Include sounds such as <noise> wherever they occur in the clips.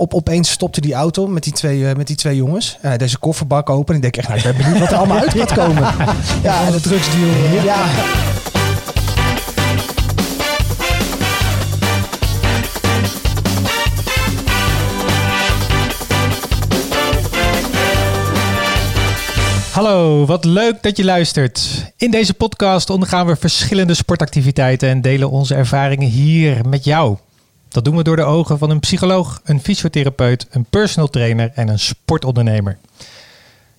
Op, opeens stopte die auto met die twee, eh, met die twee jongens. Deed zijn kofferbak open. En ik denk echt, nou, ik ben benieuwd wat er allemaal uit gaat komen. <laughs> Ja, en de drugsdeal. eh. ja. Hallo, wat leuk dat je luistert. In deze podcast ondergaan we verschillende sportactiviteiten en delen onze ervaringen hier met jou. Dat doen we door de ogen van een psycholoog, een fysiotherapeut, een personal trainer en een sportondernemer.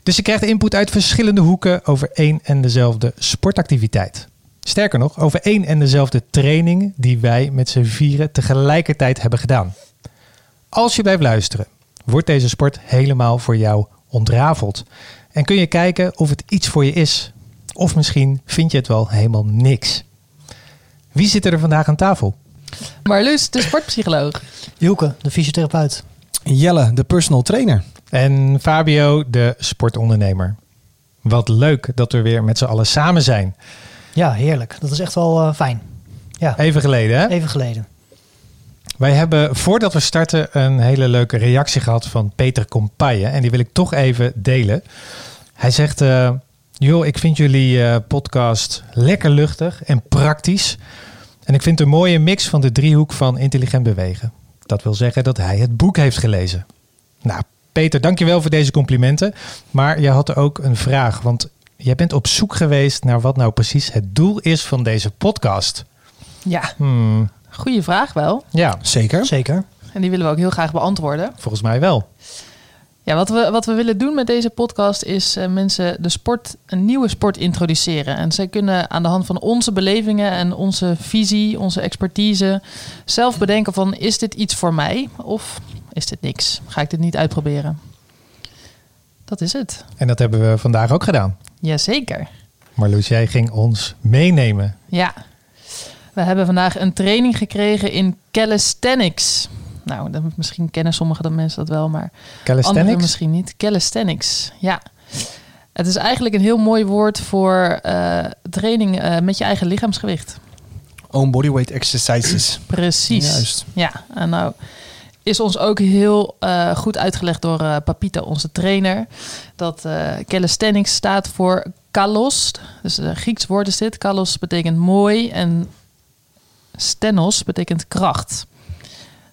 Dus je krijgt input uit verschillende hoeken over één en dezelfde sportactiviteit. Sterker nog, over één en dezelfde training die wij met z'n vieren tegelijkertijd hebben gedaan. Als je blijft luisteren, wordt deze sport helemaal voor jou ontrafeld. En kun je kijken of het iets voor je is. Of misschien vind je het wel helemaal niks. Wie zit er vandaag aan tafel? Marloes, de sportpsycholoog. Joeke, de fysiotherapeut. Jelle, de personal trainer. En Fabio, de sportondernemer. Wat leuk dat we weer met z'n allen samen zijn. Ja, heerlijk. Dat is echt wel eh, fijn. Ja, Even geleden, hè? even geleden. Wij hebben voordat we starten een hele leuke reactie gehad van Peter Compaille. En die wil ik toch even delen. Hij zegt: eh, Joh, ik vind jullie eh, podcast lekker luchtig en praktisch. En ik vind een mooie mix van de driehoek van intelligent bewegen. Dat wil zeggen dat hij het boek heeft gelezen. Nou, Peter, dankjewel voor deze complimenten. Maar je had er ook een vraag. Want jij bent op zoek geweest naar wat nou precies het doel is van deze podcast. Ja, Hmm, goede vraag wel. ja, Zeker. Zeker. En die willen we ook heel graag beantwoorden. volgens mij wel. Ja, wat we, wat we willen doen met deze podcast is eh, mensen de sport, een nieuwe sport introduceren. En zij kunnen aan de hand van onze belevingen en onze visie, onze expertise, zelf bedenken van is dit iets voor mij of is dit niks? Ga ik dit niet uitproberen? Dat is het. En dat hebben we vandaag ook gedaan. Jazeker. Marloes, jij ging ons meenemen. Ja. We hebben vandaag een training gekregen in calisthenics. Nou, dan, misschien kennen sommige mensen dat wel, maar anderen Calisthenics? misschien niet. Calisthenics, ja. Het is eigenlijk een heel mooi woord voor eh, training eh, met je eigen lichaamsgewicht. Own bodyweight exercises. <clears throat> Precies. Juist. Ja, en nou is ons ook heel eh, goed uitgelegd door eh, Papito, onze trainer. Dat eh calisthenics staat voor kalos. Dus een Grieks woord is dit. Kalos betekent mooi en stenos betekent kracht.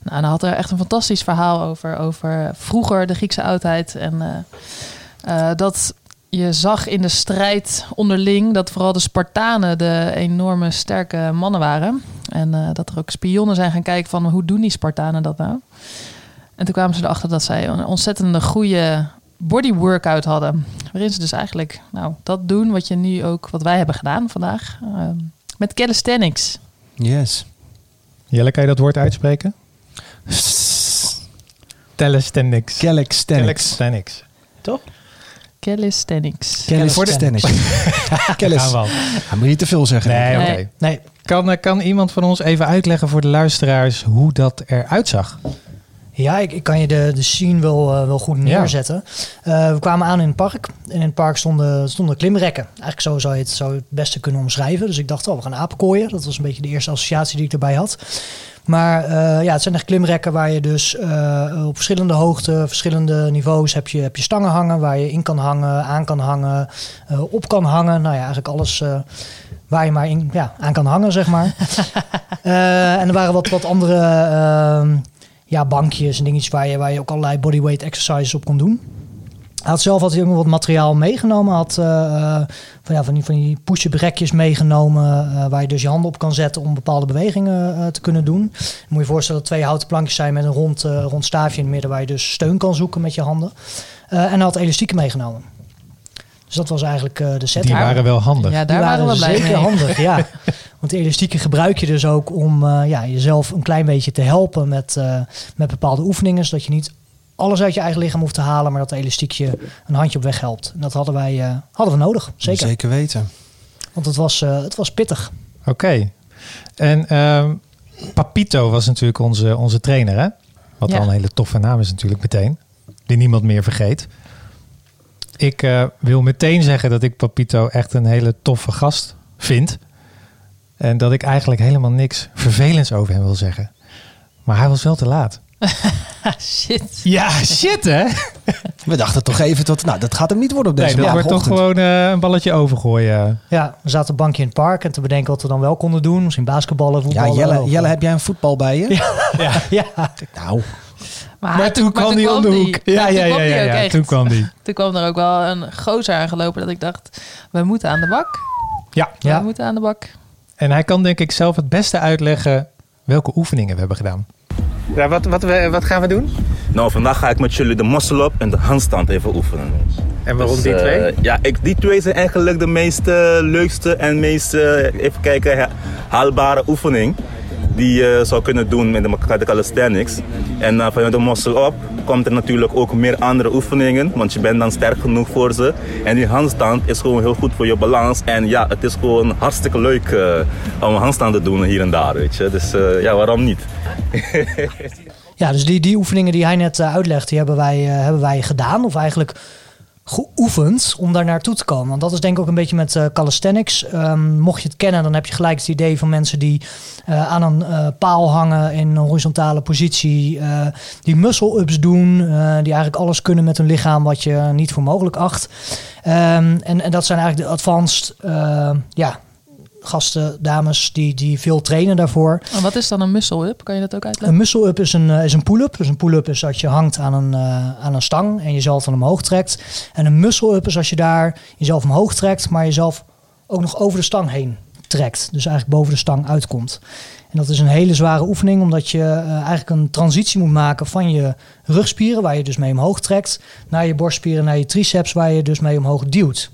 Nou, en hij had er echt een fantastisch verhaal over. Over vroeger de Griekse oudheid. En eh, eh, dat je zag in de strijd onderling dat vooral de Spartanen de enorme sterke mannen waren. En eh, dat er ook spionnen zijn gaan kijken van hoe doen die Spartanen dat nou? En toen kwamen ze erachter dat zij een ontzettende goede body workout hadden. Waarin ze dus eigenlijk nou, dat doen wat je nu ook, wat wij hebben gedaan vandaag. met calisthenics. Yes. Jelle, kan je dat woord uitspreken? Calisthenics. Calisthenics. Calisthenics. Toch? Calisthenics. Calisthenics. Calis. <laughs> Gaan we al. Ja, moet je niet te veel zeggen. Nee, oké. Nee. Nee. Kan, eh, kan iemand van ons even uitleggen voor de luisteraars hoe dat eruit zag? Ja, ik, ik kan je de, de scene wel, eh, wel goed neerzetten. Eh, we kwamen aan in het park. En in het park stonden, stonden klimrekken. Eigenlijk zo zou je het, zou het beste kunnen omschrijven. Dus ik dacht, oh, we gaan apenkooien. Dat was een beetje de eerste associatie die ik erbij had. Maar eh, ja, het zijn echt klimrekken waar je dus op verschillende hoogten, verschillende niveaus heb je, heb je stangen hangen. Waar je in kan hangen, aan kan hangen, op kan hangen. Nou ja, eigenlijk alles waar je maar in, ja, aan kan hangen, zeg maar. <laughs> En er waren wat, wat andere ehm, ja, bankjes en dingetjes waar je, waar je ook allerlei bodyweight exercises op kon doen. Hij had zelf nog wat materiaal meegenomen. Had eh, eh, van, ja, van die, van die push-up meegenomen. eh, waar je dus je handen op kan zetten om bepaalde bewegingen te kunnen doen. Moet je voorstellen dat twee houten plankjes zijn met een rond, rond staafje in het midden. Waar je dus steun kan zoeken met je handen. En hij had elastieken meegenomen. Dus dat was eigenlijk eh, de set. Die waren wel handig. Ja, daar Die waren we blij zeker mee. handig, ja. <laughs> Want de elastieken gebruik je dus ook om eh, ja, jezelf een klein beetje te helpen met, eh, met bepaalde oefeningen. Zodat je niet alles uit je eigen lichaam hoeft te halen, maar dat de elastiekje een handje op weg helpt. En dat hadden wij eh, hadden we nodig, zeker. Zeker weten. Want het was, eh, het was pittig. Oké. En ehm, Papito was natuurlijk onze, onze trainer, hè? Wat Ja. al een hele toffe naam is natuurlijk meteen. Die niemand meer vergeet. Ik eh, wil meteen zeggen dat ik Papito echt een hele toffe gast vind. En dat ik eigenlijk helemaal niks vervelends over hem wil zeggen. Maar hij was wel te laat. <laughs> Shit. Ja, shit hè? We dachten toch even tot, nou, dat gaat hem niet worden op Nee, deze dat wordt toch gewoon eh, een balletje overgooien. Ja, we zaten een bankje in het park en te bedenken wat we dan wel konden doen. Misschien basketballen, Ja, voetballen. Jelle, of- Jelle, heb jij een voetbal bij je? <laughs> Ja. Ja, Nou, Maar, Maar toen kwam hij om de die. hoek. Ja, toen ja, ja, kwam die ja. Toen kwam die. <laughs> Toen kwam er ook wel een gozer aangelopen dat ik dacht, we moeten aan de bak. Ja. Ja. We moeten aan de bak. En hij kan denk ik zelf het beste uitleggen welke oefeningen we hebben gedaan. Ja, wat, wat, wat gaan we doen? Nou, vandaag ga ik met jullie de muscle-up en de handstand even oefenen. En waarom Dus, die eh, twee? ja, ik, die twee zijn eigenlijk de meest leukste en meest, even kijken, ha- haalbare oefening die je zou kunnen doen met de, calisthenics. En eh, vanuit de muscle-up komt er natuurlijk ook meer andere oefeningen, want je bent dan sterk genoeg voor ze. En die handstand is gewoon heel goed voor je balans. En ja, het is gewoon hartstikke leuk eh, om handstand te doen hier en daar, weet je. Dus eh, ja, waarom niet? <laughs> ja dus die, die oefeningen die hij net eh, uitlegt, die hebben wij, eh, hebben wij gedaan. Of eigenlijk geoefend om daar naartoe te komen. Want dat is denk ik ook een beetje met eh, calisthenics. Ehm, mocht je het kennen, dan heb je gelijk het idee van mensen die eh, aan een eh, paal hangen in een horizontale positie. die muscle-ups doen. die eigenlijk alles kunnen met hun lichaam wat je niet voor mogelijk acht. Ehm, en, en dat zijn eigenlijk de advanced ja, gasten, dames die, die veel trainen daarvoor. En wat is dan een muscle-up? Kan je dat ook uitleggen? Een muscle-up is een, eh, is een pull-up. Dus een pull-up is dat je hangt aan een, eh, aan een stang en jezelf dan omhoog trekt. En een muscle-up is als je daar jezelf omhoog trekt, maar jezelf ook nog over de stang heen trekt. Dus eigenlijk boven de stang uitkomt. En dat is een hele zware oefening, omdat je eh, eigenlijk een transitie moet maken van je rugspieren, waar je dus mee omhoog trekt, naar je borstspieren, naar je triceps, waar je dus mee omhoog duwt.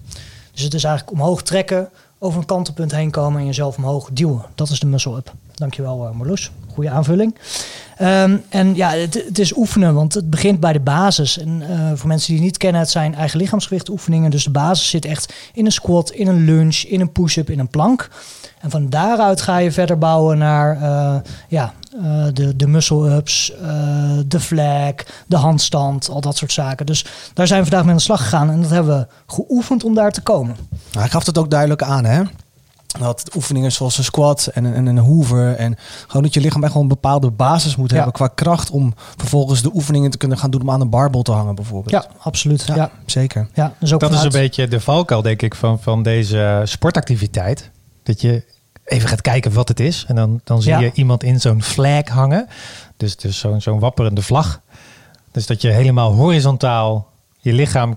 Dus het is eigenlijk omhoog trekken, over een kantelpunt heen komen en jezelf omhoog duwen. Dat is de muscle-up. Dankjewel uh, Marloes. Goede aanvulling. Um, en ja, het, is oefenen, want het begint bij de basis. En uh, voor mensen die het niet kennen, het zijn eigen lichaamsgewicht oefeningen. Dus de basis zit echt in een squat, in een lunge, in een push-up, in een plank. En van daaruit ga je verder bouwen naar uh, ja, de, de muscle-ups, de flag, de handstand, al dat soort zaken. Dus daar zijn we vandaag mee aan de slag gegaan en dat hebben we geoefend om daar te komen. Hij gaf het ook duidelijk aan, hè? Dat oefeningen zoals een squat en een, en een hoover en gewoon dat je lichaam echt wel een bepaalde basis moet ja. hebben qua kracht om vervolgens de oefeningen te kunnen gaan doen om aan een barbel te hangen bijvoorbeeld. Ja, absoluut. Ja, ja. zeker. Ja, dus ook dat vanuit... is een beetje de valkuil denk ik van, van deze sportactiviteit. Dat je even gaat kijken wat het is. En dan, dan zie ja. je iemand in zo'n flag hangen. Dus, dus zo'n zo'n wapperende vlag. Dus dat je helemaal horizontaal je lichaam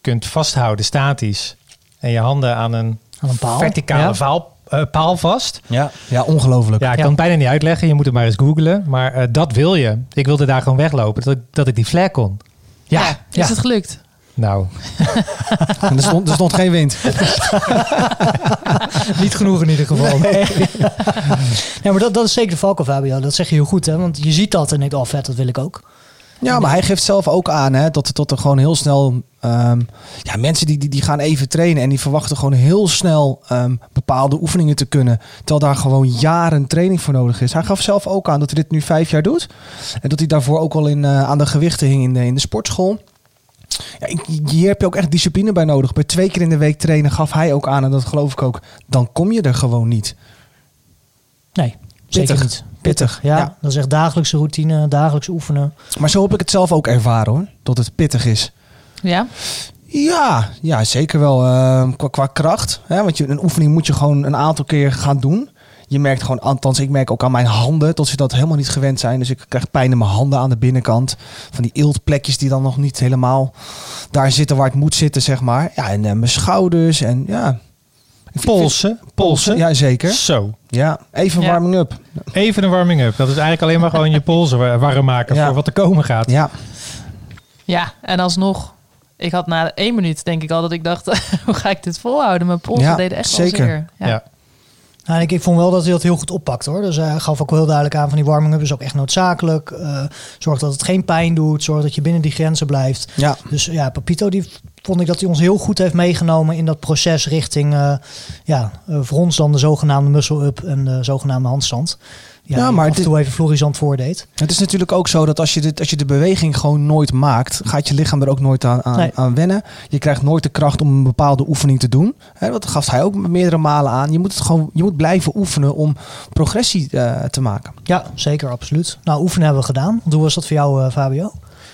kunt vasthouden, statisch. En je handen aan een, aan een paal. verticale ja. vaal, uh, paal vast. Ja, ja ongelooflijk. Ja, ik ja. kan het bijna niet uitleggen. Je moet het maar eens googlen. Maar uh, dat wil je. Ik wilde daar gewoon weglopen. Dat, dat ik die flag kon. Ja, ja. is ja. het gelukt? Nou. <laughs> er, stond, er stond geen wind. <laughs> Niet genoeg in ieder geval. Nee. ja, maar dat, dat is zeker de valkuil, Fabio. Dat zeg je heel goed, hè? Want je ziet dat en denkt, oh vet, dat wil ik ook. Ja, maar hij geeft zelf ook aan hè, dat, dat er gewoon heel snel... Um, ja, mensen die, die, die gaan even trainen en die verwachten gewoon heel snel um, bepaalde oefeningen te kunnen. Terwijl daar gewoon jaren training voor nodig is. Hij gaf zelf ook aan dat hij dit nu vijf jaar doet. En dat hij daarvoor ook al in, uh, aan de gewichten hing in de, in de sportschool. Ja, hier heb je ook echt discipline bij nodig. Bij twee keer in de week trainen gaf hij ook aan, en dat geloof ik ook, dan kom je er gewoon niet. Nee, zeker Pittig. niet. Pittig, ja. ja. Dat is echt dagelijkse routine, dagelijks oefenen. Maar zo heb ik het zelf ook ervaren hoor, dat het pittig is. Ja? Ja, ja zeker wel uh, qua, qua, kracht. Hè? Want je, een oefening moet je gewoon een aantal keer gaan doen. Je merkt gewoon, althans ik merk ook aan mijn handen, dat ze dat helemaal niet gewend zijn. Dus ik krijg pijn in mijn handen aan de binnenkant. Van die eeltplekjes die dan nog niet helemaal daar zitten waar het moet zitten, zeg maar. Ja, en uh, mijn schouders en ja... Polsen, polsen. Ja, zeker. Zo. Ja, even ja. warming up. Even een warming up. Dat is eigenlijk alleen maar gewoon je polsen warm maken ja. voor wat er komen gaat. Ja. Ja, en alsnog... Ik had na één minuut denk ik al dat ik dacht... <laughs> hoe ga ik dit volhouden? Mijn polsen ja, deden echt zeker. wel zeer. Ja. Nou, ik, ik vond wel dat hij dat heel goed oppakt hoor. Dus hij gaf ook heel duidelijk aan van die warming-up is ook echt noodzakelijk. Uh, zorg dat het geen pijn doet. Zorg dat je binnen die grenzen blijft. Ja. Dus ja, Papito die vond ik dat hij ons heel goed heeft meegenomen in dat proces richting uh, ja, uh, voor ons dan de zogenaamde muscle-up en de zogenaamde handstand. Ja, Ja, maar af het en toe even florisant voordeed. Het is natuurlijk ook zo dat als je, dit, als je de beweging gewoon nooit maakt, gaat je lichaam er ook nooit aan, aan, Nee. aan wennen. Je krijgt nooit de kracht om een bepaalde oefening te doen. Hè, dat gaf hij ook meerdere malen aan. Je moet, het gewoon, je moet blijven oefenen om progressie eh, te maken. Ja, zeker, absoluut. Nou, oefenen hebben we gedaan. Want Hoe was dat voor jou, eh, Fabio?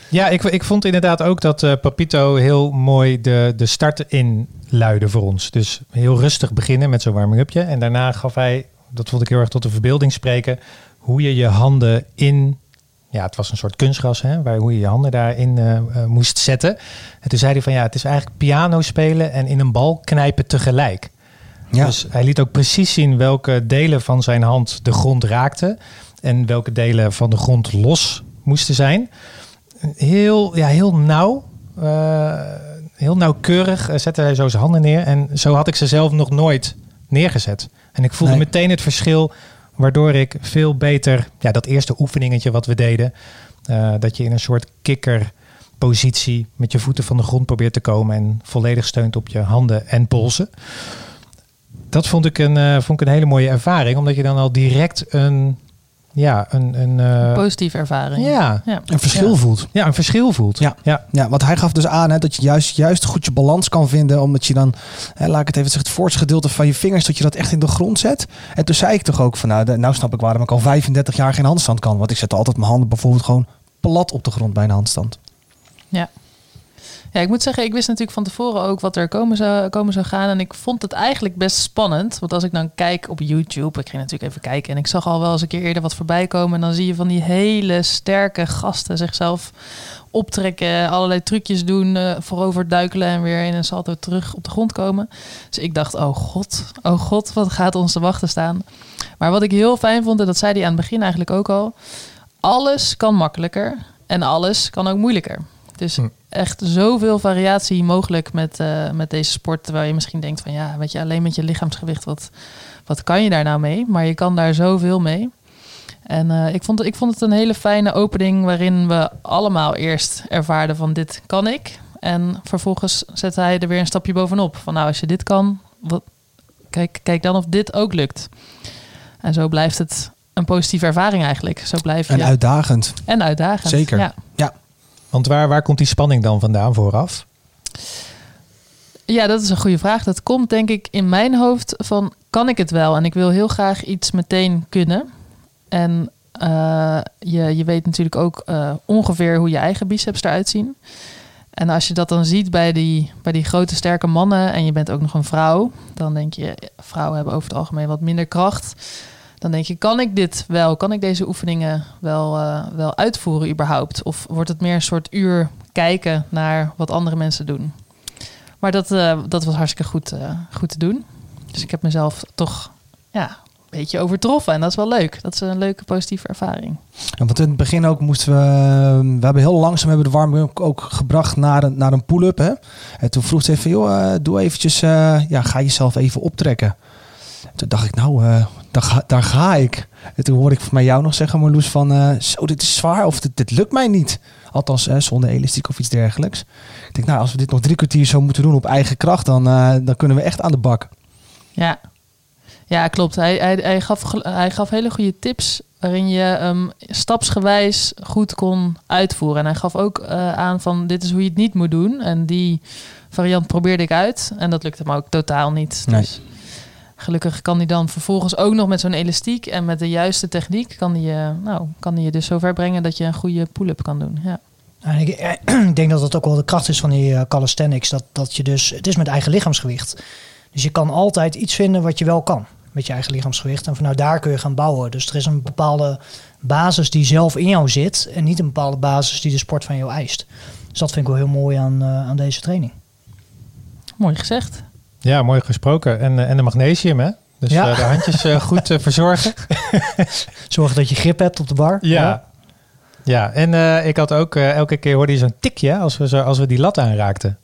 Ja, ik, ik vond inderdaad ook dat eh, Papito heel mooi de, de start inluidde voor ons. Dus heel rustig beginnen met zo'n warming-upje. En daarna gaf hij, dat vond ik heel erg tot de verbeelding spreken, hoe je je handen in... Ja, het was een soort kunstgras, hè, waar, hoe je je handen daarin eh, eh, moest zetten. En toen zei hij van ja, het is eigenlijk piano spelen en in een bal knijpen tegelijk. Ja. Dus hij liet ook precies zien welke delen van zijn hand de grond raakten. En welke delen van de grond los moesten zijn. Heel, ja, heel nauw. eh, heel nauwkeurig zette hij zo zijn handen neer. En zo had ik ze zelf nog nooit neergezet. En ik voelde Nee. meteen het verschil. Waardoor ik veel beter, ja, dat eerste oefeningetje wat we deden. eh, dat je in een soort kikkerpositie met je voeten van de grond probeert te komen. En volledig steunt op je handen en polsen. Dat vond ik een, eh, vond ik een hele mooie ervaring. Omdat je dan al direct een, ja, een, een, eh, Positieve ervaring. ja, Ja. Een verschil Ja. voelt. ja, een verschil voelt. Ja. ja. Ja, want hij gaf dus aan hè, dat je juist, juist goed je balans kan vinden. Omdat je dan, hè, laat ik het even zeggen, het voorste gedeelte van je vingers, dat je dat echt in de grond zet. En toen zei ik toch ook van, nou, de- nou snap ik waarom ik al 35 jaar geen handstand kan. Want ik zet altijd mijn handen bijvoorbeeld gewoon plat op de grond bij een handstand. Ja. Ja, ik moet zeggen, ik wist natuurlijk van tevoren ook wat er komen zou, komen zou gaan. En ik vond het eigenlijk best spannend. Want als ik dan kijk op YouTube, ik ging natuurlijk even kijken. En ik zag al wel eens een keer eerder wat voorbij komen. En dan zie je van die hele sterke gasten zichzelf optrekken. Allerlei trucjes doen, eh, voorover duikelen en weer in een salto terug op de grond komen. Dus ik dacht, oh god, oh god, wat gaat ons te wachten staan. Maar wat ik heel fijn vond, en dat zei hij aan het begin eigenlijk ook al. Alles kan makkelijker en alles kan ook moeilijker. Dus Hm. echt zoveel variatie mogelijk met, eh, met deze sport. Terwijl je misschien denkt van ja, weet je, alleen met je lichaamsgewicht, wat, wat kan je daar nou mee? Maar je kan daar zoveel mee. En eh, ik, vond, ik vond het een hele fijne opening waarin we allemaal eerst ervaarden van dit kan ik. En vervolgens zette hij er weer een stapje bovenop. Van nou, als je dit kan, wat, kijk, kijk dan of dit ook lukt. En zo blijft het een positieve ervaring eigenlijk. Zo blijf je En uitdagend. en uitdagend. Zeker. Ja. Want waar, waar komt die spanning dan vandaan vooraf? Ja, dat is een goede vraag. Dat komt denk ik in mijn hoofd van kan ik het wel? En ik wil heel graag iets meteen kunnen. En eh, je, je weet natuurlijk ook eh, ongeveer hoe je eigen biceps eruit zien. En als je dat dan ziet bij die, bij die grote sterke mannen en je bent ook nog een vrouw, dan denk je, vrouwen hebben over het algemeen wat minder kracht. Dan denk je, kan ik dit wel? Kan ik deze oefeningen wel, eh, wel uitvoeren überhaupt? Of wordt het meer een soort uur kijken naar wat andere mensen doen? Maar dat, eh, dat was hartstikke goed, eh, goed te doen. Dus ik heb mezelf toch ja, een beetje overtroffen. En dat is wel leuk. Dat is een leuke positieve ervaring. Want in het begin ook moesten we... We hebben heel langzaam hebben de warming ook gebracht naar een, naar een pull-up. Hè? En toen vroeg ze even, joh, doe eventjes... ja, ga jezelf even optrekken. Toen dacht ik, nou, daar, ga, daar ga ik. En toen hoorde ik van mij jou nog zeggen, Marloes, van... eh, zo, dit is zwaar of dit, dit lukt mij niet. Althans, eh, zonder elastiek of iets dergelijks. Ik denk, nou, als we dit nog drie kwartier zo moeten doen op eigen kracht... dan, eh, dan kunnen we echt aan de bak. Ja, ja klopt. Hij, hij, hij, gaf, hij gaf hele goede tips waarin je hem stapsgewijs goed kon uitvoeren. En hij gaf ook aan van dit is hoe je het niet moet doen. En die variant probeerde ik uit. En dat lukte me ook totaal niet. Nee. Gelukkig kan hij dan vervolgens ook nog met zo'n elastiek en met de juiste techniek kan hij je, nou, kan hij je dus zover brengen dat je een goede pull-up kan doen. Ja. En ik, <clears throat> ik denk dat dat ook wel de kracht is van die eh, calisthenics. Dat, dat je dus, het is met eigen lichaamsgewicht. Dus je kan altijd iets vinden wat je wel kan met je eigen lichaamsgewicht. En vanuit daar kun je gaan bouwen. Dus er is een bepaalde basis die zelf in jou zit. En niet een bepaalde basis die de sport van jou eist. Dus dat vind ik wel heel mooi aan, eh, aan deze training. Mooi gezegd. Ja, mooi gesproken. En, eh, en de magnesium, hè? Dus Ja. eh, de handjes eh, <laughs> goed verzorgen. <laughs> Zorg dat je grip hebt op de bar. Ja. Ja, en eh, ik had ook eh, elke keer hoorde je zo'n tikje als we, zo, als we die lat aanraakten.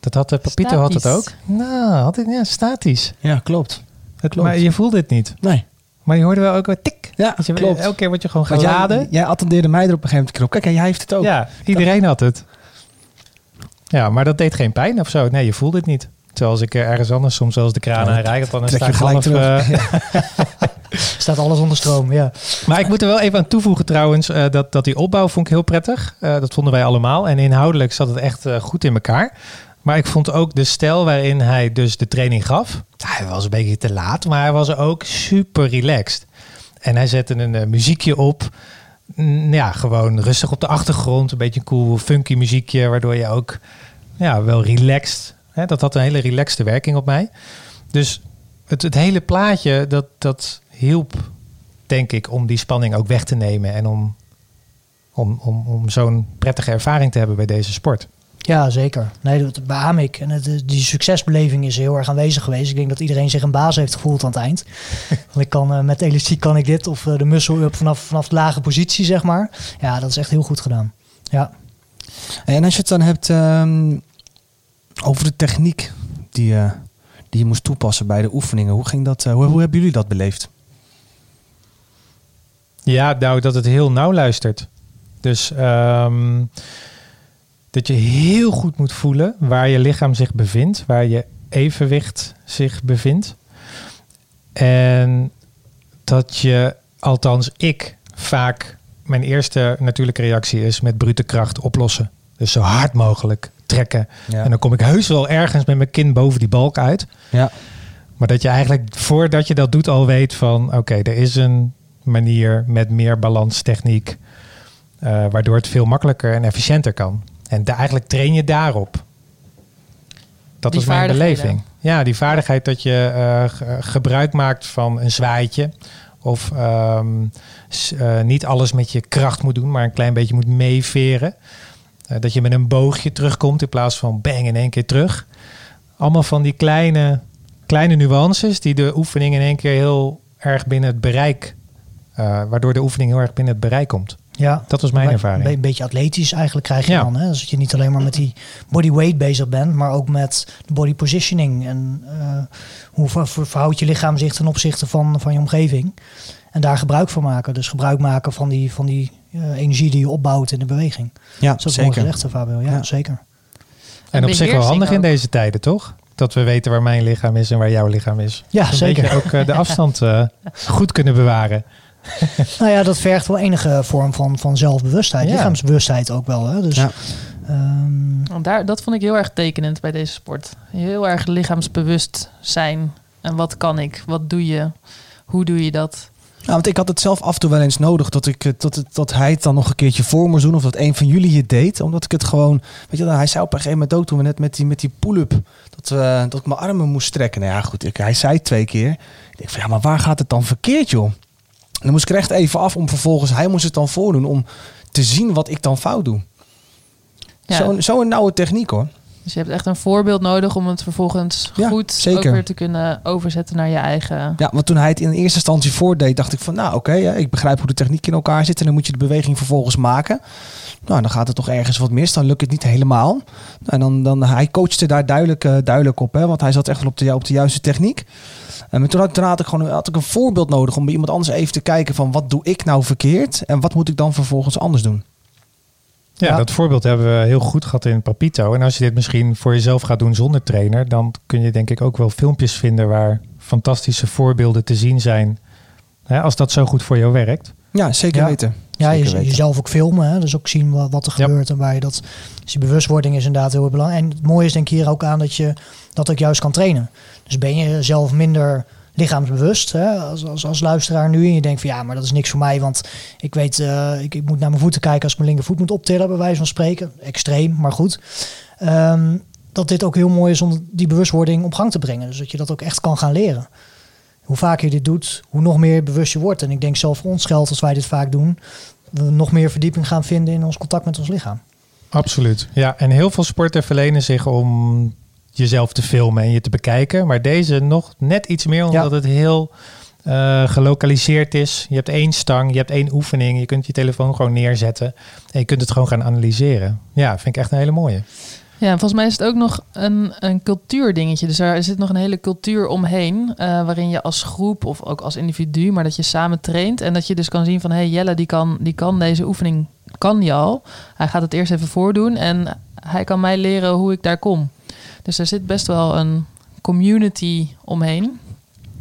Dat had uh, Papito had het ook. Nou, had ik, ja, statisch. Ja, klopt. Het, Klopt. maar je voelde het niet. Nee. Maar je hoorde wel ook een tik. Ja, je, klopt. Elke keer word je gewoon geladen. Jij, jij attendeerde mij er op een gegeven moment op. Kijk, en jij heeft het ook. Ja, iedereen had het. Ja, maar dat deed geen pijn of zo. Nee, je voelde het niet. Terwijl als ik eh, ergens anders soms eens de kraan Ja, aanraak, dan is daar gelijk eh, <laughs> <laughs> Staat alles onder stroom, ja. Maar ik moet er wel even aan toevoegen trouwens, uh, dat, dat die opbouw vond ik heel prettig. Uh, dat vonden wij allemaal. En inhoudelijk zat het echt uh, goed in elkaar. Maar ik vond ook de stijl waarin hij dus de training gaf. Hij was een beetje te laat, maar hij was ook super relaxed. En hij zette een muziekje op. Ja, gewoon rustig op de achtergrond. Een beetje een cool funky muziekje, waardoor je ook ja, wel relaxed. Hè, dat had een hele relaxte werking op mij. Dus het, het hele plaatje, dat, dat hielp, denk ik, om die spanning ook weg te nemen. En om, om, om, om zo'n prettige ervaring te hebben bij deze sport. Ja, zeker. Nee, dat beaam ik. En het, die succesbeleving is heel erg aanwezig geweest. Ik denk dat iedereen zich een baas heeft gevoeld aan het eind. <laughs> Want ik kan uh, met elastiek kan ik dit. Of uh, de muscle-up vanaf, vanaf de lage positie, zeg maar. Ja, dat is echt heel goed gedaan. Ja. En als je het dan hebt um, over de techniek die, uh, die je moest toepassen bij de oefeningen. Hoe, ging dat, hoe, hoe hebben jullie dat beleefd? Ja, nou, dat het heel nauw luistert. Dus... Um, dat je heel goed moet voelen waar je lichaam zich bevindt, waar je evenwicht zich bevindt. En dat je, althans ik, vaak mijn eerste natuurlijke reactie is met brute kracht oplossen. Dus zo hard mogelijk trekken. En dan kom ik heus wel ergens met mijn kin boven die balk uit. Ja. Maar dat je eigenlijk voordat je dat doet al weet van oké, er is een manier met meer balanstechniek. Uh, waardoor het veel makkelijker en efficiënter kan. En eigenlijk train je daarop. Dat is mijn beleving. Ja, die vaardigheid dat je uh, gebruik maakt van een zwaaitje. Of um, uh, niet alles met je kracht moet doen, maar een klein beetje moet meeveren. Uh, dat je met een boogje terugkomt in plaats van bang in één keer terug. Allemaal van die kleine, kleine nuances die de oefening in één keer heel erg binnen het bereik, waardoor de oefening heel erg binnen het bereik komt. Ja, dat was mijn ervaring. Een beetje atletisch eigenlijk krijg je dan. Hè? Dus dat je niet alleen maar met die body weight bezig bent, maar ook met de body positioning. En uh, hoe verhoudt je lichaam zich ten opzichte van, van je omgeving. En daar gebruik van maken. Dus gebruik maken van die, van die energie die je opbouwt in de beweging. Ja, dat is zeker. Gezegd, Fabio. Ja, ja, zeker. En op zich wel handig in deze tijden, toch? Dat we weten waar mijn lichaam is en waar jouw lichaam is. Ja, dus zeker. ook uh, de afstand <laughs> goed kunnen bewaren. nou ja, dat vergt wel enige vorm van, van zelfbewustheid. Ja. Lichaamsbewustheid ook wel. Hè? Dus, ja. Um, Daar, dat vond ik heel erg tekenend bij deze sport. Heel erg lichaamsbewust zijn. En wat kan ik? Wat doe je? Hoe doe je dat? Nou, want ik had het zelf af en toe wel eens nodig dat, ik, dat, het, dat hij het dan nog een keertje voor moest doen. Of dat een van jullie het deed. Omdat ik het gewoon. Weet je, hij zei op een gegeven moment ook toen we net met die, met die pull-up. Dat, uh, dat ik mijn armen moest strekken. Nou ja, goed. Ik, hij zei twee keer. Ik denk van ja, maar waar gaat het dan verkeerd, joh? En dan moest ik echt even af om vervolgens, hij moest het dan voordoen om te zien wat ik dan fout doe. Ja. Zo'n zo nauwe techniek hoor. Dus je hebt echt een voorbeeld nodig om het vervolgens ja, goed zeker. ook weer te kunnen overzetten naar je eigen. Ja, want toen hij het in eerste instantie voordeed, dacht ik van nou oké, okay, ik begrijp hoe de techniek in elkaar zit en dan moet je de beweging vervolgens maken. Nou, dan gaat het toch ergens wat mis, dan lukt het niet helemaal. En dan, dan hij coachte daar duidelijk, uh, duidelijk op, hè, want hij zat echt wel op de, op de juiste techniek. En toen had, toen had ik gewoon had ik een voorbeeld nodig om bij iemand anders even te kijken van wat doe ik nou verkeerd en wat moet ik dan vervolgens anders doen. Ja, dat voorbeeld hebben we heel goed gehad in Papito. En als je dit misschien voor jezelf gaat doen zonder trainer, dan kun je denk ik ook wel filmpjes vinden waar fantastische voorbeelden te zien zijn. Hè, als dat zo goed voor jou werkt. Ja, zeker weten. Ja, je, jezelf ook filmen. Hè? Dus ook zien wat, wat er gebeurt en waar je dat. Dus je bewustwording is inderdaad heel belangrijk. En het mooie is denk ik hier ook aan dat je dat ook juist kan trainen. Dus ben je zelf minder lichaamsbewust hè, als, als, als luisteraar nu. En je denkt van ja, maar dat is niks voor mij. Want ik weet, uh, ik, moet naar mijn voeten kijken als ik mijn linkervoet moet optillen, bij wijze van spreken. Extreem, maar goed. Um, dat dit ook heel mooi is om die bewustwording op gang te brengen. Dus dat je dat ook echt kan gaan leren. Hoe vaker je dit doet, hoe nog meer bewust je wordt. En ik denk zelf voor ons geldt als wij dit vaak doen, we nog meer verdieping gaan vinden in ons contact met ons lichaam. Absoluut. Ja, en heel veel sporten verlenen zich om jezelf te filmen en je te bekijken. Maar deze nog net iets meer, omdat het heel uh, gelokaliseerd is. Je hebt één stang, je hebt één oefening. Je kunt je telefoon gewoon neerzetten en je kunt het gewoon gaan analyseren. Ja, vind ik echt een hele mooie. Ja, volgens mij is het ook nog een, een cultuurdingetje. Dus er zit nog een hele cultuur omheen. Uh, waarin je als groep of ook als individu, maar dat je samen traint. En dat je dus kan zien van hé, hey, Jelle die kan, die kan deze oefening, kan die al. Hij gaat het eerst even voordoen en hij kan mij leren hoe ik daar kom. Dus er zit best wel een community omheen.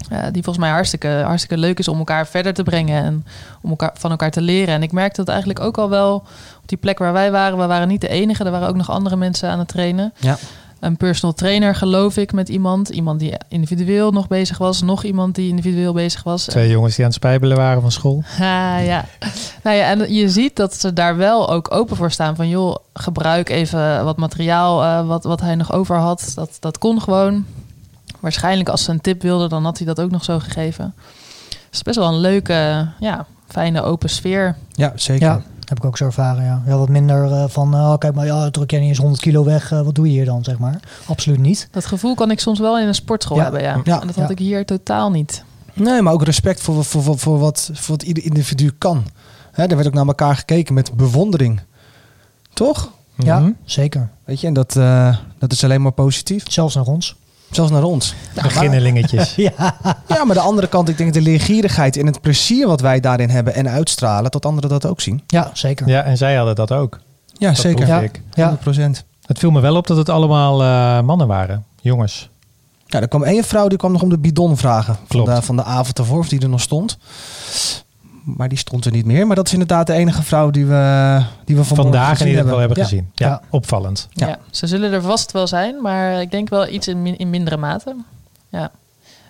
eh, die volgens mij hartstikke, hartstikke leuk is om elkaar verder te brengen en om elkaar, van elkaar te leren. En ik merkte dat eigenlijk ook al wel op die plek waar wij waren. We waren niet de enige, er waren ook nog andere mensen aan het trainen. Ja. Een personal trainer, geloof ik, met iemand. Iemand die individueel nog bezig was. Nog iemand die individueel bezig was. Twee jongens die aan het spijbelen waren van school. Ah, ja. Nou ja, en je ziet dat ze daar wel ook open voor staan. Van joh, gebruik even wat materiaal uh, wat, wat hij nog over had. Dat, dat kon gewoon. Waarschijnlijk als ze een tip wilden, dan had hij dat ook nog zo gegeven. Het is best wel een leuke, ja, fijne open sfeer. Ja, zeker. Ja, heb ik ook zo ervaren, ja. ja wat minder uh, van, oh, kijk maar, ja, druk jij niet eens 100 kilo weg. Uh, wat doe je hier dan, zeg maar? Absoluut niet. Dat gevoel kan ik soms wel in een sportschool Ja. hebben, ja. Ja. En dat had Ja. ik hier totaal niet. Nee, maar ook respect voor, voor, voor, voor, wat, voor wat ieder individu kan. Hè, er werd ook naar elkaar gekeken met bewondering. Toch? Ja, Mhm. zeker. Weet je, en dat, eh, dat is alleen maar positief. Zelfs naar ons. Zelfs naar ons. Beginnelingetjes. <laughs> Ja, Ja, maar de andere kant, ik denk de leergierigheid en het plezier wat wij daarin hebben en uitstralen, dat anderen dat ook zien. ja zeker. Ja, en zij hadden dat ook. Ja, Dat zeker. Ja. ik. Ja. 100%. Het viel me wel op dat het allemaal eh, mannen waren. Jongens. Ja, er kwam één vrouw die kwam nog om de bidon vragen. Van de, van de avond ervoor, of die er nog stond. Maar die stond er niet meer. Maar dat is inderdaad de enige vrouw die we, die we Vandaag in ieder geval hebben Ja. gezien. Ja, Ja. opvallend. Ja. Ja. ze zullen er vast wel zijn, maar ik denk wel iets in, min- in mindere mate. Ja.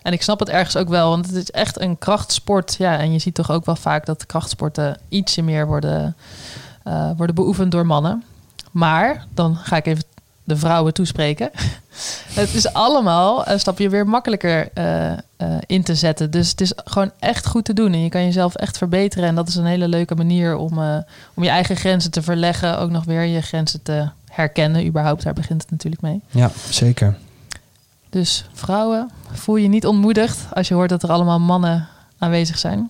En ik snap het ergens ook wel, want het is echt een krachtsport. Ja, en je ziet toch ook wel vaak dat krachtsporten ietsje meer worden, eh, worden beoefend door mannen. Maar, dan ga ik even de vrouwen toespreken. <laughs> het is allemaal een stapje weer makkelijker eh, eh, in te zetten. Dus het is gewoon echt goed te doen. En je kan jezelf echt verbeteren. En dat is een hele leuke manier om, eh, om je eigen grenzen te verleggen. Ook nog weer je grenzen te herkennen. Überhaupt, daar begint het natuurlijk mee. Ja, zeker. Dus vrouwen, voel je niet ontmoedigd als je hoort dat er allemaal mannen aanwezig zijn.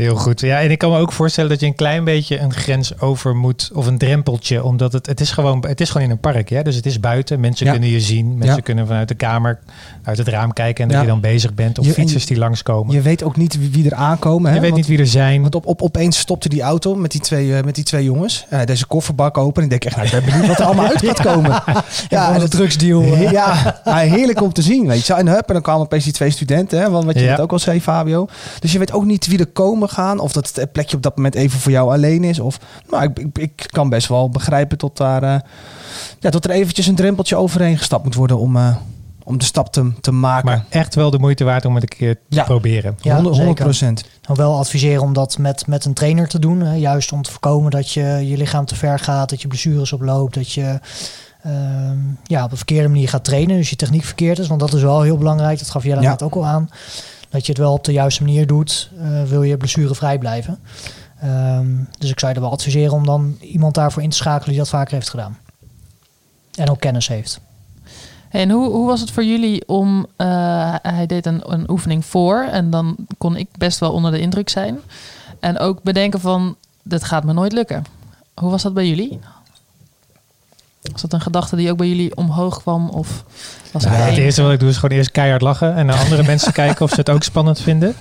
Heel goed. Ja, en ik kan me ook voorstellen dat je een klein beetje een grens over moet. Of een drempeltje. Omdat het, het, is, gewoon, het is gewoon in een park. Ja? Dus het is buiten. Mensen Ja. kunnen je zien. Mensen Ja. kunnen vanuit de kamer, uit het raam kijken. En dat Ja. je dan bezig bent. Of Je- fietsers die langskomen. Je, Je weet ook niet wie, er aankomen. Hè? weet Want- niet wie er zijn. Want op, op, opeens stopte die auto met die twee, eh, met die twee jongens. Eh, deze kofferbak open. En ik denk echt, nou, ik ben benieuwd wat er allemaal <laughs> uit gaat komen. <laughs> Ja, en de drugsdeal. <laughs> eh. Ja, heerlijk om te zien. Weet je. En, hup, en dan kwamen opeens die twee studenten. Hè, want wat je net ook al zei, Fabio. Dus je weet ook niet wie er komen gaan. Of dat het plekje op dat moment even voor jou alleen is. Of, nou, ik, ik, ik kan best wel begrijpen tot, daar, eh, ja, tot er eventjes een drempeltje overheen gestapt moet worden om, eh, om de stap te, te maken. Maar echt wel de moeite waard om het een keer te Ja. proberen. Ja, 100 zeker. procent. Nou, wel adviseren om dat met, met een trainer te doen. Hè. Juist om te voorkomen dat je je lichaam te ver gaat, dat je blessures oploopt, dat je ehm, ja, op een verkeerde manier gaat trainen. Dus je techniek verkeerd is, want dat is wel heel belangrijk. Dat gaf jij Ja. net ook al aan. Dat je het wel op de juiste manier doet, eh, wil je blessurevrij blijven. Ehm, dus ik zou je er wel adviseren om dan iemand daarvoor in te schakelen die dat vaker heeft gedaan. En ook kennis heeft. En hoe, hoe was het voor jullie om... eh, hij deed een, een oefening voor en dan kon ik best wel onder de indruk zijn. En ook bedenken van, dit gaat me nooit lukken. Hoe was dat bij jullie? Was dat een gedachte die ook bij jullie omhoog kwam? Of was Nou, er het eerste wat ik doe is gewoon eerst keihard lachen. En naar <laughs> andere mensen kijken of ze het ook spannend vinden. <laughs>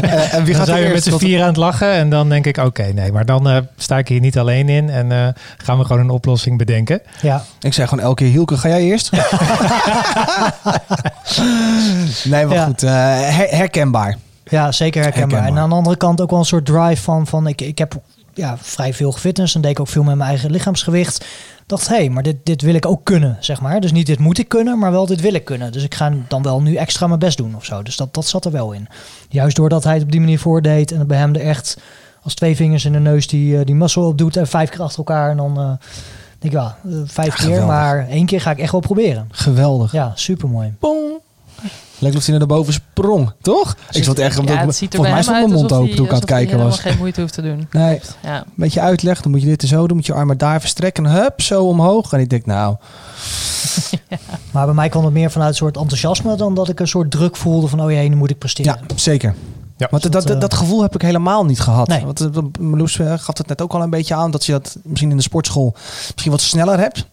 Eh, en wie dan gaat zijn er we met z'n vier aan het lachen. En dan denk ik, oké, nee. Maar dan eh, sta ik hier niet alleen in. En eh, gaan we gewoon een oplossing bedenken. Ja, Ik zeg gewoon elke keer, Hielke, ga jij eerst? <laughs> nee, maar Ja. goed. eh, her- herkenbaar. Ja, zeker herkenbaar. Herkenbaar. En aan de andere kant ook wel een soort drive van, van ik, ik heb ja, vrij veel gefitness en deed ik ook veel met mijn eigen lichaamsgewicht. Dacht, hé, hey, maar dit, dit wil ik ook kunnen, zeg maar. Dus niet dit moet ik kunnen, maar wel dit wil ik kunnen. Dus ik ga dan wel nu extra mijn best doen of zo. Dus dat, dat zat er wel in. Juist doordat hij het op die manier voordeed en het bij hem er echt als twee vingers in de neus die, eh, die muscle op doet en vijf keer achter elkaar. En dan eh, denk ik, ja, eh, vijf keer, maar één keer ga ik echt wel proberen. Geweldig. Ja, super mooi. Lijkt of hij naar boven sprong, toch? Ik zat echt, Ja, het ziet er volgens mij stond mijn mond open toen ik aan het kijken was. helemaal geen moeite hoeft te doen. Nee, Ja. een beetje uitleg, dan moet je dit en zo doen, moet je armen daar verstrekken en hup, zo omhoog. En ik denk, nou, <laughs> <laughs> Maar bij mij kwam het meer vanuit een soort enthousiasme dan dat ik een soort druk voelde van, oh jee, nu moet ik presteren. ja, zeker. Ja. Want dat, dat, dat, eh, dat gevoel heb ik helemaal niet gehad. Nee. Want eh, Marloes eh, gaf het net ook al een beetje aan, dat je dat misschien in de sportschool misschien wat sneller hebt.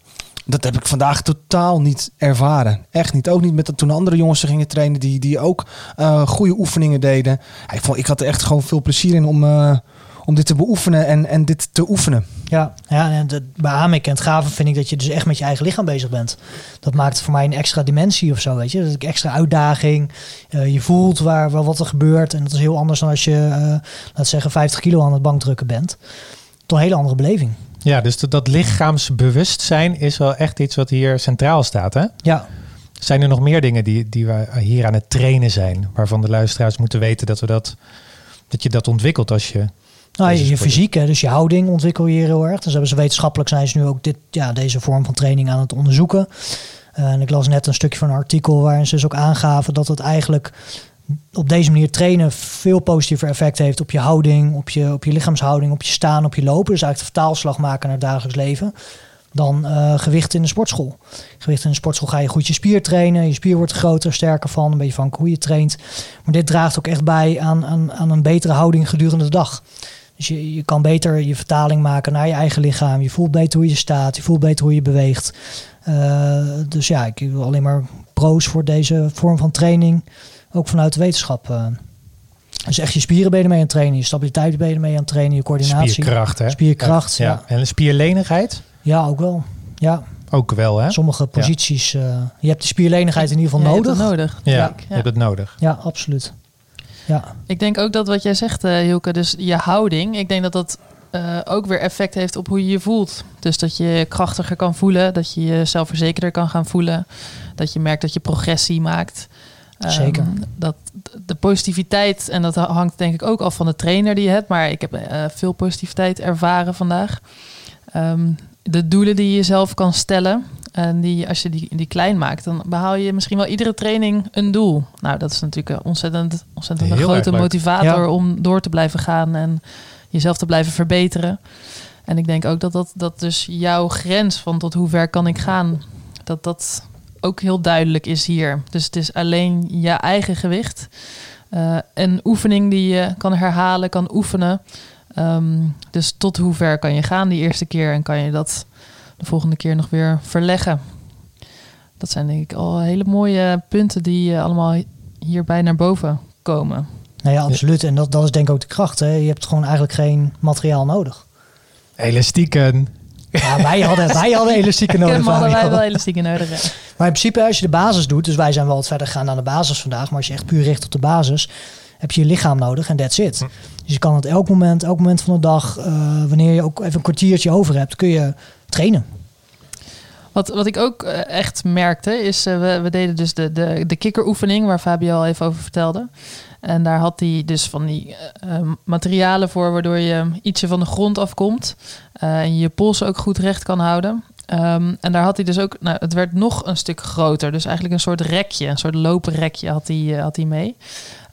Dat heb ik vandaag totaal niet ervaren. Echt niet. Ook niet met dat toen andere jongens gingen trainen die, die ook eh, goede oefeningen deden. Ik, vond, ik had er echt gewoon veel plezier in om, eh, om dit te beoefenen en, en dit te oefenen. Ja, ja en bij Amik en het gaven vind ik dat je dus echt met je eigen lichaam bezig bent. Dat maakt voor mij een extra dimensie of zo, weet je. Dat is extra uitdaging. Uh, je voelt waar, wat er gebeurt. En dat is heel anders dan als je, uh, laat zeggen, 50 kilo aan het bankdrukken bent. Toch een hele andere beleving. Ja, dus dat, lichaamsbewustzijn is wel echt iets wat hier centraal staat, hè? Ja. Zijn er nog meer dingen die, die we hier aan het trainen zijn, waarvan de luisteraars moeten weten dat, we dat, dat je dat ontwikkelt als je. Nou, je, je fysiek, hè, dus je houding ontwikkel je heel erg. Dus hebben ze wetenschappelijk zijn ze nu ook dit, ja, deze vorm van training aan het onderzoeken. Uh, en ik las net een stukje van een artikel waarin ze dus ook aangaven dat het eigenlijk op deze manier trainen veel positiever effect heeft op je houding, op je, op je lichaamshouding, op je staan, op je lopen. Dus eigenlijk de vertaalslag maken naar het dagelijks leven. Dan uh, gewicht in de sportschool. Gewicht in de sportschool ga je goed je spier trainen. Je spier wordt groter, sterker van. Een beetje van hoe je traint. Maar dit draagt ook echt bij aan, aan, aan een betere houding gedurende de dag. Dus je, je kan beter je vertaling maken naar je eigen lichaam. Je voelt beter hoe je staat. Je voelt beter hoe je beweegt. Uh, dus ja, ik wil alleen maar pro's voor deze vorm van training. Ook vanuit de wetenschap. Uh, dus echt je spieren ben je mee aan het trainen. Je stabiliteit ben je mee aan het trainen. Je coördinatie. Spierkracht, hè? Spierkracht, ja. ja. En spierlenigheid? Ja, ook wel. Ja. Ook wel, hè? Sommige posities. Ja. Uh, je hebt de spierlenigheid in ieder geval ja, nodig. Je hebt het nodig. Ja, ja, je hebt het nodig. Ja, absoluut. Ja. Ik denk ook dat wat jij zegt, uh, Hilke, dus je houding. Ik denk dat dat uh, ook weer effect heeft op hoe je je voelt. Dus dat je je krachtiger kan voelen, dat je je zelfverzekerder kan gaan voelen, dat je merkt dat je progressie maakt. Zeker. Um, dat de positiviteit, en dat hangt denk ik ook af van de trainer die je hebt, maar ik heb uh, veel positiviteit ervaren vandaag. Um, de doelen die je jezelf kan stellen, en die, als je die, die klein maakt, dan behaal je misschien wel iedere training een doel. Nou, dat is natuurlijk een ontzettend, ontzettend een grote motivator ja. om door te blijven gaan en jezelf te blijven verbeteren. En ik denk ook dat dat, dat dus jouw grens van tot hoe ver kan ik gaan, dat dat ook heel duidelijk is hier. Dus het is alleen je eigen gewicht. Uh, een oefening die je kan herhalen, kan oefenen. Um, dus tot hoe ver kan je gaan die eerste keer en kan je dat de volgende keer nog weer verleggen. Dat zijn denk ik al hele mooie punten die uh, allemaal hierbij naar boven komen. Nou ja, absoluut. En dat, dat is denk ik ook de kracht. Hè? Je hebt gewoon eigenlijk geen materiaal nodig. Elastieken. Ja, wij hadden, wij hadden elastieken nodig. Hadden wij wel elastieken nodig. Ja. Maar in principe als je de basis doet, dus wij zijn wel wat verder gegaan aan de basis vandaag, maar als je echt puur richt op de basis, heb je je lichaam nodig en that's it. Hm. Dus je kan het elk moment, elk moment van de dag, uh, wanneer je ook even een kwartiertje over hebt, kun je trainen. Wat, wat ik ook uh, echt merkte, is uh, we, we deden dus de, de, de kikkeroefening, waar Fabio al even over vertelde. En daar had hij dus van die uh, materialen voor, waardoor je ietsje van de grond afkomt. en je je polsen ook goed recht kan houden. Um, en daar had hij dus ook, nou, het werd nog een stuk groter. Dus eigenlijk een soort rekje, een soort lopenrekje had hij, had hij mee.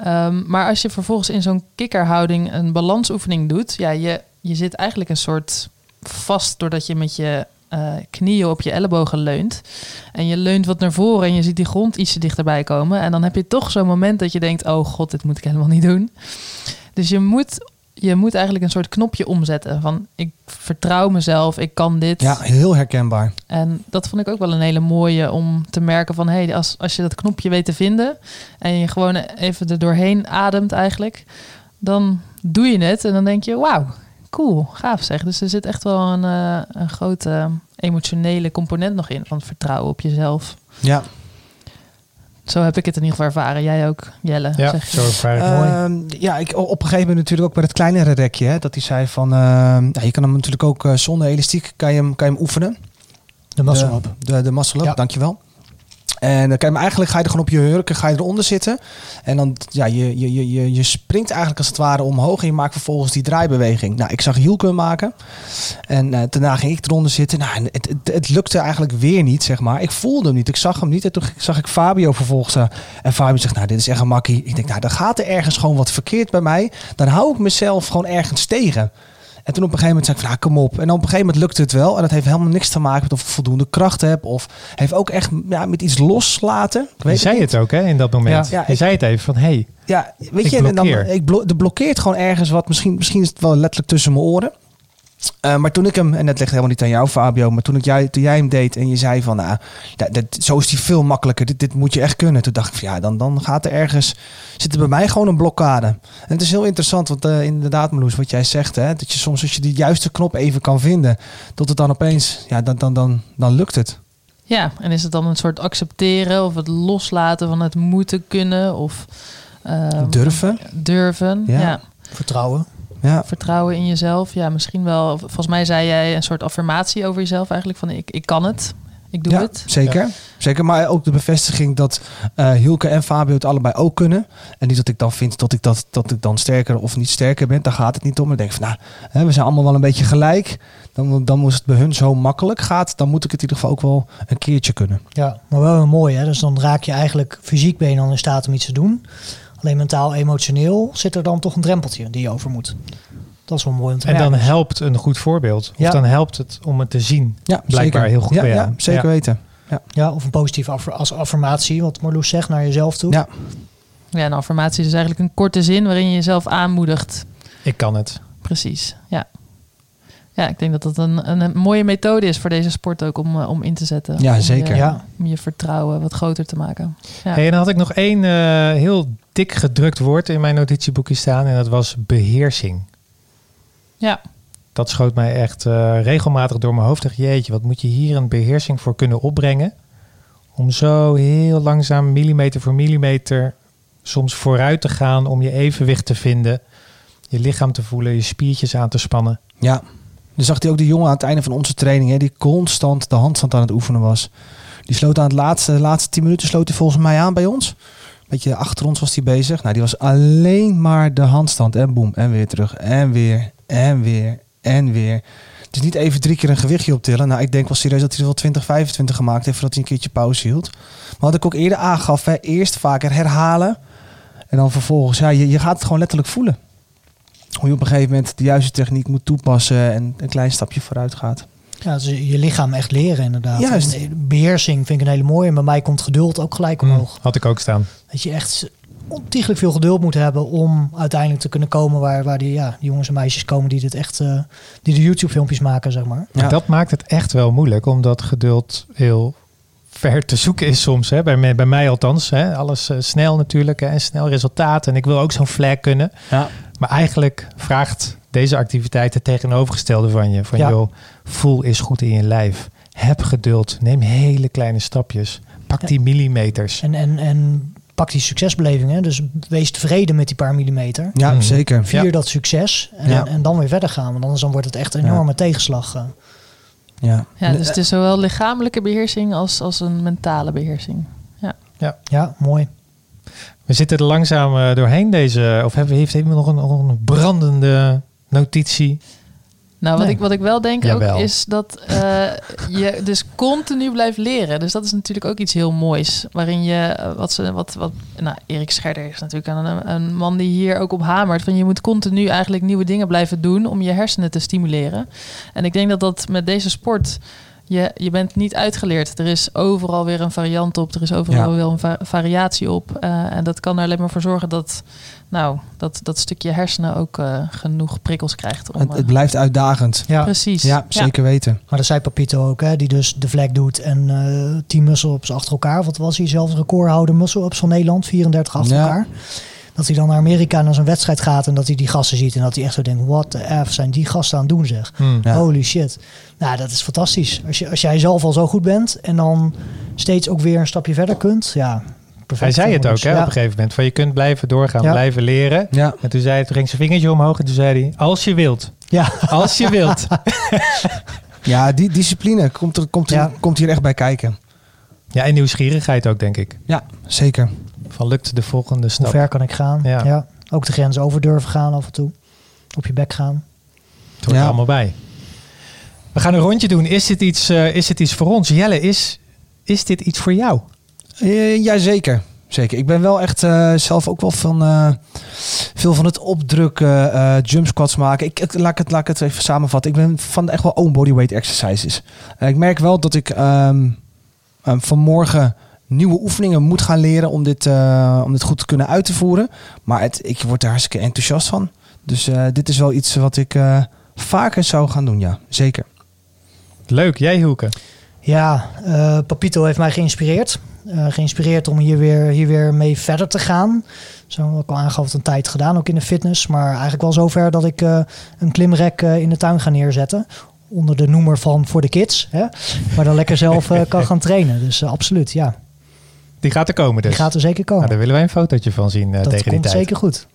Um, maar als je vervolgens in zo'n kikkerhouding een balansoefening doet, ja, je, je zit eigenlijk een soort vast doordat je met je uh, knieën op je ellebogen leunt. En je leunt wat naar voren en je ziet die grond ietsje dichterbij komen. En dan heb je toch zo'n moment dat je denkt, oh god, dit moet ik helemaal niet doen. Dus je moet je moet eigenlijk een soort knopje omzetten van ik vertrouw mezelf, ik kan dit. Ja, heel herkenbaar. En dat vond ik ook wel een hele mooie om te merken van hé, hey, als, als je dat knopje weet te vinden en je gewoon even er doorheen ademt eigenlijk, dan doe je het en dan denk je wauw, cool, gaaf zeg. Dus er zit echt wel een, uh, een grote emotionele component nog in van vertrouwen op jezelf. Ja, zo heb ik het in ieder geval ervaren. Jij ook, Jelle. Ja, zeg zo ervaar ik uh, mooi. Ja, ik, op een gegeven moment natuurlijk ook bij het kleinere rekje. Hè, dat hij zei van, uh, ja, je kan hem natuurlijk ook uh, zonder elastiek kan je hem, kan je hem oefenen. De muscle up. De, de, de muscle up, ja. dankjewel. En dan kan eigenlijk ga je er gewoon op je hurken, ga je eronder zitten. En dan, ja, je, je, je, je springt eigenlijk als het ware omhoog en je maakt vervolgens die draaibeweging. Nou, ik zag Hielke maken. En uh, daarna ging ik eronder zitten. Nou, het, het, lukte eigenlijk weer niet, zeg maar. Ik voelde hem niet, ik zag hem niet. En toen zag ik Fabio vervolgens. Uh, en Fabio zegt, nou, dit is echt een makkie. Ik denk, nou, dan gaat er ergens gewoon wat verkeerd bij mij. Dan hou ik mezelf gewoon ergens tegen. En toen op een gegeven moment zei ik van, ah, kom op. En op een gegeven moment lukte het wel. En dat heeft helemaal niks te maken met of ik voldoende kracht heb. Of heeft ook echt ja, met iets loslaten. Ik weet je zei het, het ook hè, in dat moment. Ja, ja je ik, zei het even van, hey, ja, weet je, en dan, ik blo de blokkeert gewoon ergens wat. Misschien, misschien is het wel letterlijk tussen mijn oren. Eh, maar toen ik hem, en dat ligt helemaal niet aan jou Fabio, maar toen, ik jij, toen jij hem deed en je zei van, nou, dat, dat, zo is die veel makkelijker, dit, dit moet je echt kunnen. Toen dacht ik van, ja, dan, dan gaat er ergens, zit er bij mij gewoon een blokkade. En het is heel interessant, want uh, inderdaad Meloes, wat jij zegt, hè, dat je soms als je die juiste knop even kan vinden, tot het dan opeens, ja, dan, dan, dan, dan lukt het. Ja, en is het dan een soort accepteren of het loslaten van het moeten kunnen of... Uh, durven. Durven, ja. ja. Vertrouwen. Ja. Vertrouwen in jezelf. Ja, misschien wel. Volgens mij zei jij een soort affirmatie over jezelf eigenlijk. Van ik, ik kan het. Ik doe ja, het. Zeker. Zeker. Maar ook de bevestiging dat uh, Hielke en Fabio het allebei ook kunnen. En niet dat ik dan vind dat ik, dat, dat ik dan sterker of niet sterker ben. Daar gaat het niet om. Ik denk van nou, hè, we zijn allemaal wel een beetje gelijk. Dan, dan moest het bij hun zo makkelijk gaat. Dan moet ik het in ieder geval ook wel een keertje kunnen. Ja, maar wel mooi hè. Dus dan raak je eigenlijk fysiek ben je dan in staat om iets te doen. Alleen mentaal, emotioneel zit er dan toch een drempeltje die je over moet. Dat is wel mooi om te En dan helpt een goed voorbeeld. Of Ja. dan helpt het om het te zien. Ja, Blijkbaar zeker. heel goed ja, bij jou. Ja, zeker Ja. weten. Ja. Ja, of een positieve aff- als affirmatie, wat Marloes zegt, naar jezelf toe. Ja. Ja, een affirmatie is dus eigenlijk een korte zin waarin je jezelf aanmoedigt. Ik kan het. Precies, ja. Ja, ik denk dat dat een, een, een mooie methode is voor deze sport ook om, eh, om in te zetten. Ja, Om zeker. je- Ja. Om je vertrouwen wat groter te maken. Ja. Hey, en dan had ik nog één eh, heel dik gedrukt woord in mijn notitieboekje staan. En dat was beheersing. ja. Dat schoot mij echt eh, regelmatig door mijn hoofd. Ik dacht, jeetje, wat moet je hier een beheersing voor kunnen opbrengen? Om zo heel langzaam, millimeter voor millimeter, soms vooruit te gaan. Om je evenwicht te vinden. Je lichaam te voelen, je spiertjes aan te spannen. Ja. Dan zag hij ook de jongen aan het einde van onze training, hè, die constant de handstand aan het oefenen was. Die sloot aan het laatste, de laatste tien minuten sloot hij volgens mij aan bij ons. Beetje achter ons was hij bezig. Nou, die was alleen maar de handstand en boem en weer terug en weer en weer en weer. Dus niet even drie keer een gewichtje optillen. Nou, ik denk wel serieus dat hij er wel 20, 25 gemaakt heeft voordat hij een keertje pauze hield. Maar wat ik ook eerder aangaf, hè, eerst vaker herhalen en dan vervolgens, ja, je, je gaat het gewoon letterlijk voelen. Hoe je op een gegeven moment de juiste techniek moet toepassen en een klein stapje vooruit gaat. Ja, dus je lichaam echt leren inderdaad. Juist. En beheersing vind ik een hele mooie. En bij mij komt geduld ook gelijk omhoog. Had ik ook staan. Dat je echt ontiegelijk veel geduld moet hebben om uiteindelijk te kunnen komen waar, waar die, ja, die jongens en meisjes komen die dit echt, eh, die de YouTube filmpjes maken, zeg maar. Ja. Dat maakt het echt wel moeilijk, omdat geduld heel ver te zoeken is soms. Hè? Bij, mij, bij mij althans. Hè? Alles eh, snel natuurlijk hè? en snel resultaat. En ik wil ook zo'n flag kunnen. Ja. Maar eigenlijk vraagt deze activiteit het tegenovergestelde van je. Van Ja. joh, voel is goed in je lijf. Heb geduld. Neem hele kleine stapjes. Pak Ja. die millimeters. En, en, en pak die succesbeleving. Hè? Dus wees tevreden met die paar millimeter. Ja, Mhm. zeker. Vier Ja. dat succes en, Ja. en dan weer verder gaan. Want anders dan wordt het echt een Ja. enorme tegenslag. eh. Ja. ja, dus het is zowel lichamelijke beheersing als, als een mentale beheersing. Ja, mooi. We zitten er langzaam eh, doorheen deze. Of heeft iemand nog een, nog een brandende notitie? Nou, wat, Nee. ik, wat ik wel denk Jawel. ook is dat eh, je dus continu blijft leren. Dus dat is natuurlijk ook iets heel moois. Waarin je, eh, wat ze, wat, wat, nou, Erik Scherder is natuurlijk een, een man die hier ook op hamert. Van je moet continu eigenlijk nieuwe dingen blijven doen om je hersenen te stimuleren. En ik denk dat dat met deze sport, je, je bent niet uitgeleerd. Er is overal weer een variant op. Er is overal Ja. weer een va- variatie op. Eh, en dat kan er alleen maar voor zorgen dat, nou, dat, dat stukje hersenen ook eh, genoeg prikkels krijgt. Om, Het, eh, het blijft uitdagend. Ja. Precies. Ja, zeker weten. Maar dat zei Papito ook, hè, die dus de vlek doet en eh 10 muscle-ups achter elkaar. Wat was hij zelfs recordhouder muscle-ups van Nederland, 34 achter Ja. elkaar. Dat hij dan naar Amerika naar zo'n wedstrijd gaat en dat hij die gasten ziet. En dat hij echt zo denkt, wat de F zijn die gasten aan het doen zeg. Hmm. Ja. Holy shit. Nou, dat is fantastisch. Als, je, als jij zelf al zo goed bent en dan steeds ook weer een stapje verder kunt. Ja, perfect. Hij zei het ook hè, Ja. op een gegeven moment. Van je kunt blijven doorgaan, Ja. blijven leren. Ja. En toen, zei, toen ging zijn vingertje omhoog en toen zei hij... Als je wilt. Ja, Als je wilt. <laughs> ja, die discipline komt, er, komt, er, Ja. komt hier echt bij kijken. Ja, en nieuwsgierigheid ook, denk ik. Ja, zeker. Van lukt de volgende hoe stap. ver kan ik gaan? Ja. Ja. Ook de grens over durven gaan af en toe. Op je bek gaan. Het hoort Ja. er allemaal bij. We gaan een rondje doen. Is dit iets, eh, is dit iets voor ons? Jelle, is, is dit iets voor jou? Uh, Jazeker. Zeker. Ik ben wel echt eh, zelf ook wel van eh, veel van het opdrukken, eh jump squats maken. Ik, ik- laat, ik het, laat ik het even samenvatten. Ik ben van echt wel own bodyweight exercises. Eh, ik merk wel dat ik ehm, ehm, vanmorgen nieuwe oefeningen moet gaan leren om dit, eh, om dit goed te kunnen uit te voeren. Maar het, ik word er hartstikke enthousiast van. Dus eh, dit is wel iets wat ik eh, vaker zou gaan doen, ja. Zeker. Leuk, jij Hielke. Ja, uh, Papito heeft mij geïnspireerd. Uh, geïnspireerd om hier weer, hier weer mee verder te gaan. Zo heb ik al aangaf een tijd gedaan, ook in de fitness. Maar eigenlijk wel zover dat ik uh, een klimrek in de tuin ga neerzetten. Onder de noemer van voor de kids. Hè? Maar dan lekker zelf kan <laughs> gaan trainen. Dus absoluut, ja. Die gaat er komen dus? Die gaat er zeker komen. Nou, daar willen wij een fotootje van zien tegen die tijd. Dat zeker goed.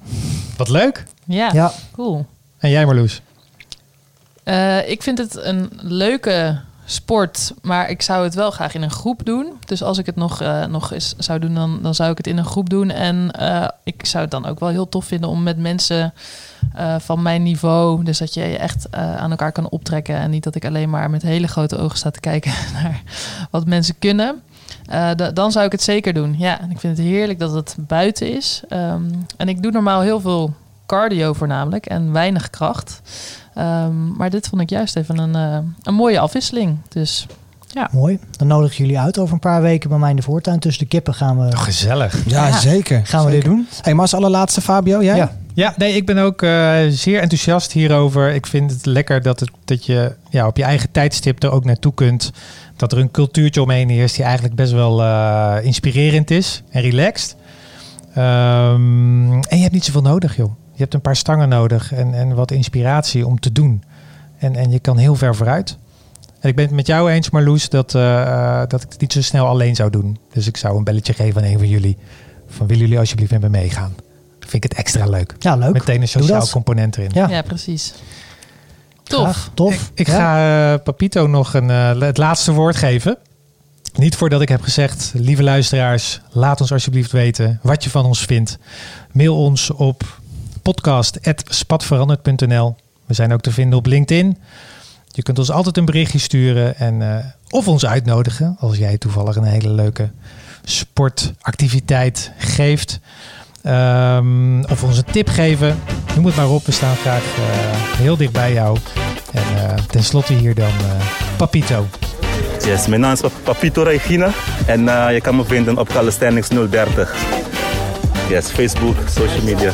Wat leuk. Ja, ja. cool. En jij Marloes? ik vind het een leuke sport, maar ik zou het wel graag in een groep doen. Dus als ik het nog, uh, nog eens zou doen, dan, dan zou ik het in een groep doen. En uh, ik zou het dan ook wel heel tof vinden om met mensen uh, van mijn niveau, dus dat je je echt aan elkaar kan optrekken. En niet dat ik alleen maar met hele grote ogen sta te kijken <laughs> naar wat mensen kunnen. Dan zou ik het zeker doen. Ja, ik vind het heerlijk dat het buiten is. Um, en ik doe normaal heel veel cardio voornamelijk en weinig kracht. Um, maar dit vond ik juist even een, uh, een mooie afwisseling. Dus ja. Mooi. Dan nodig ik jullie uit over een paar weken bij mij in de voortuin. Tussen de kippen gaan we... Oh, gezellig. Ja, ja, zeker. Gaan we dit doen. Hey, maar als allerlaatste Fabio, jij? Ja. Ja, nee, ik ben ook uh, zeer enthousiast hierover. Ik vind het lekker dat, het, dat je ja, op je eigen tijdstip er ook naartoe kunt. Dat er een cultuurtje omheen heerst die eigenlijk best wel uh, inspirerend is en relaxed. Um, en je hebt niet zoveel nodig, joh. Je hebt een paar stangen nodig en, en wat inspiratie om te doen. En, en je kan heel ver vooruit. En ik ben het met jou eens, Marloes, dat, uh, dat ik het niet zo snel alleen zou doen. Dus ik zou een belletje geven aan een van jullie. Van willen jullie alsjeblieft met me meegaan? Vind ik het extra leuk. Ja, leuk. Meteen een sociaal component erin. Ja, ja precies. Tof. tof. Ik, ik ga uh, Papito nog een, uh, het laatste woord geven. Niet voordat ik heb gezegd, lieve luisteraars, laat ons alsjeblieft weten wat je van ons vindt. Mail ons op podcast.spatveranderd.nl. We zijn ook te vinden op LinkedIn. Je kunt ons altijd een berichtje sturen en, uh, of ons uitnodigen als jij toevallig een hele leuke sportactiviteit geeft. Um, of ons een tip geven. Noem het maar op. We staan graag uh, heel dicht bij jou. En uh, tenslotte hier dan Papito. Yes, mijn naam is Papito Regina. En je kan me vinden op Calisthenics 030. Yes, Facebook, social media.